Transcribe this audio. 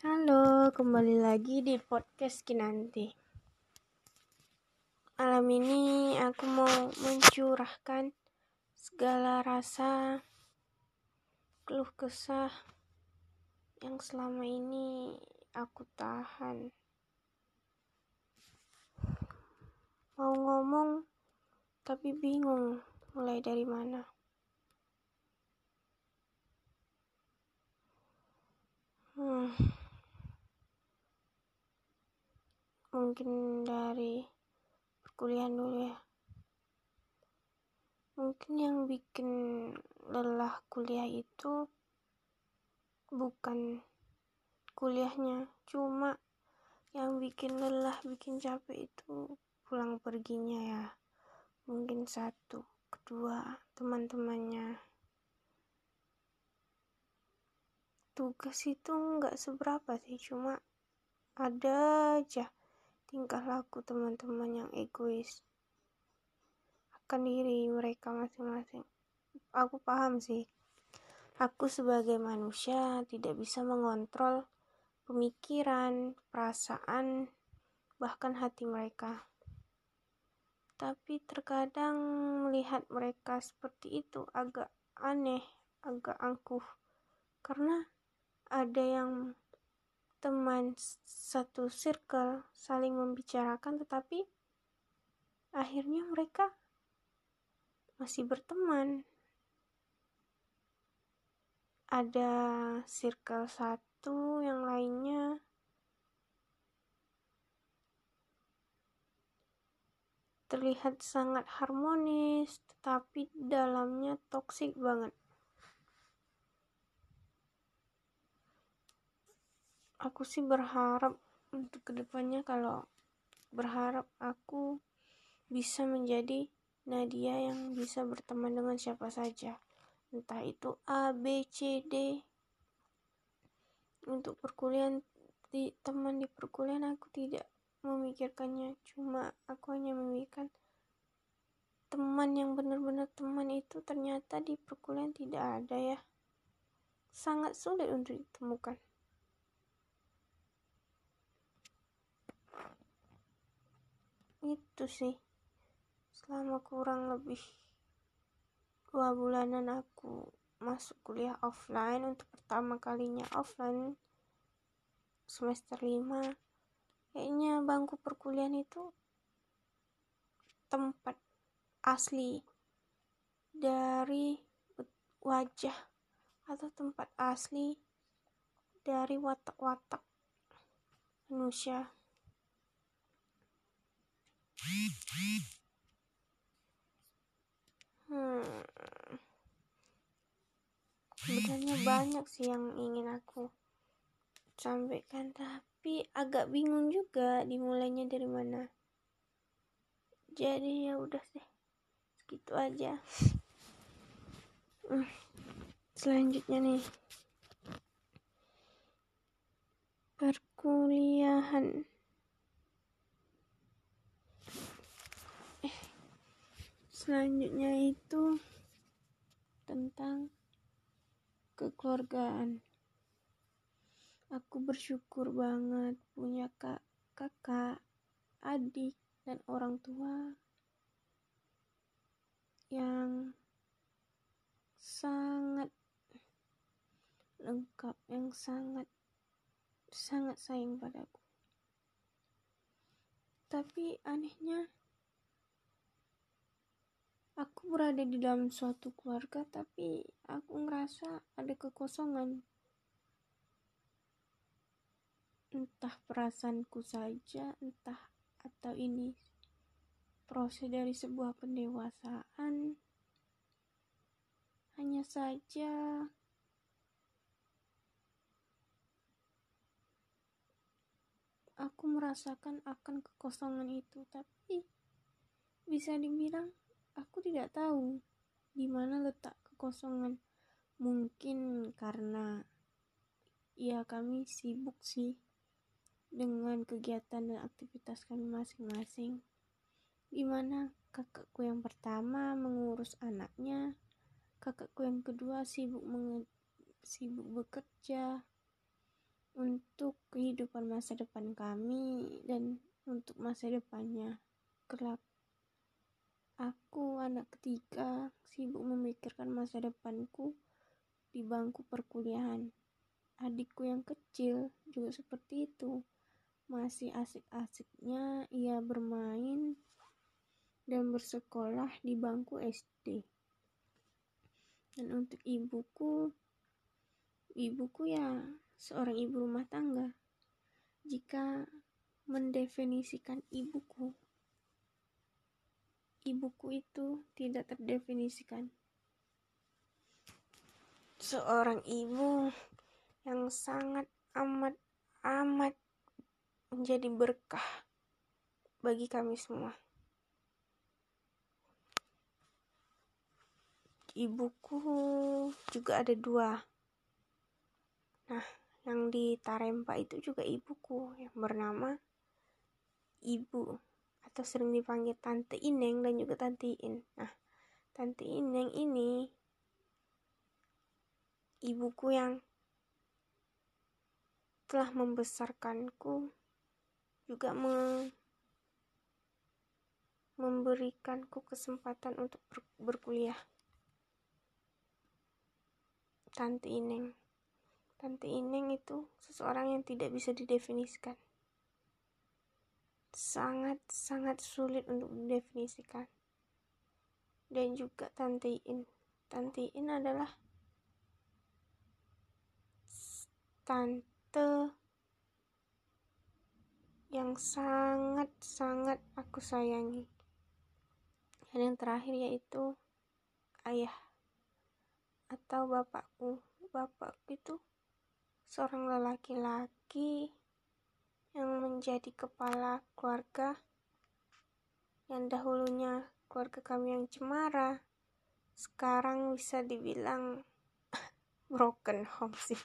Halo, kembali lagi di podcast Kinanti. Malam ini aku mau mencurahkan segala rasa keluh kesah yang selama ini aku tahan. Mau ngomong tapi bingung mulai dari mana. Hmm. Mungkin dari perkuliahan dulu ya. Mungkin yang bikin lelah kuliah itu bukan kuliahnya, cuma yang bikin lelah, bikin capek itu pulang perginya ya. Mungkin satu, kedua, teman-temannya. Tugas itu nggak seberapa sih, cuma ada aja tingkah laku teman-teman yang egois akan diri mereka masing-masing. Aku paham sih. Aku sebagai manusia tidak bisa mengontrol pemikiran, perasaan, bahkan hati mereka. Tapi terkadang melihat mereka seperti itu agak aneh, agak angkuh. Karena ada yang teman satu circle saling membicarakan tetapi akhirnya mereka masih berteman. Ada circle satu yang lainnya terlihat sangat harmonis tetapi dalamnya toksik banget aku sih berharap untuk ke depannya kalau berharap aku bisa menjadi Nadia yang bisa berteman dengan siapa saja. Entah itu A, B, C, D. Untuk perkuliahan di teman di perkuliahan aku tidak memikirkannya. Cuma aku hanya memikirkan teman yang benar-benar teman itu ternyata di perkuliahan tidak ada ya. Sangat sulit untuk ditemukan itu sih. Selama kurang lebih dua bulanan aku masuk kuliah offline untuk pertama kalinya offline semester 5 kayaknya bangku perkuliahan itu tempat asli dari wajah atau tempat asli dari watak-watak manusia Hmm. Sebenarnya banyak sih yang ingin aku sampaikan, tapi agak bingung juga dimulainya dari mana. Jadi ya udah deh, segitu aja. Hmm. Selanjutnya nih. Perkuliahan. Selanjutnya itu tentang kekeluargaan. Aku bersyukur banget punya kak kakak adik dan orang tua yang sangat lengkap yang sangat sangat sayang padaku. Tapi anehnya aku berada di dalam suatu keluarga tapi aku ngerasa ada kekosongan. Entah perasaanku saja entah atau ini proses dari sebuah pendewasaan. Hanya saja aku merasakan akan kekosongan itu tapi bisa dibilang aku tidak tahu di mana letak kekosongan. Mungkin karena ya kami sibuk sih dengan kegiatan dan aktivitas kami masing-masing. Di mana kakakku yang pertama mengurus anaknya, kakakku yang kedua sibuk sibuk bekerja, untuk kehidupan masa depan kami dan untuk masa depannya kelak. Aku anak ketiga sibuk memikirkan masa depanku di bangku perkuliahan. Adikku yang kecil juga seperti itu. Masih asik-asiknya ia bermain dan bersekolah di bangku SD. Dan untuk ibuku, ibuku ya seorang ibu rumah tangga. Jika mendefinisikan ibuku, ibuku itu tidak terdefinisikan. Seorang ibu yang sangat amat amat menjadi berkah bagi kami semua. ibuku juga ada dua. Nah, yang di Tarempa itu juga ibuku yang bernama Ibu atau sering dipanggil Tante Ineng dan juga Tante In. Nah, Tante Ineng ini ibuku yang telah membesarkanku juga me memberikanku kesempatan untuk ber berkuliah. Tante Ineng. Tante Ineng itu seseorang yang tidak bisa didefinisikan. Sangat-sangat sulit untuk didefinisikan. Dan juga Tante In. Tante In adalah tante yang sangat-sangat aku sayangi. Dan yang terakhir yaitu ayah atau bapakku bapakku itu seorang lelaki-laki yang menjadi kepala keluarga yang dahulunya keluarga kami yang cemara sekarang bisa dibilang broken home sih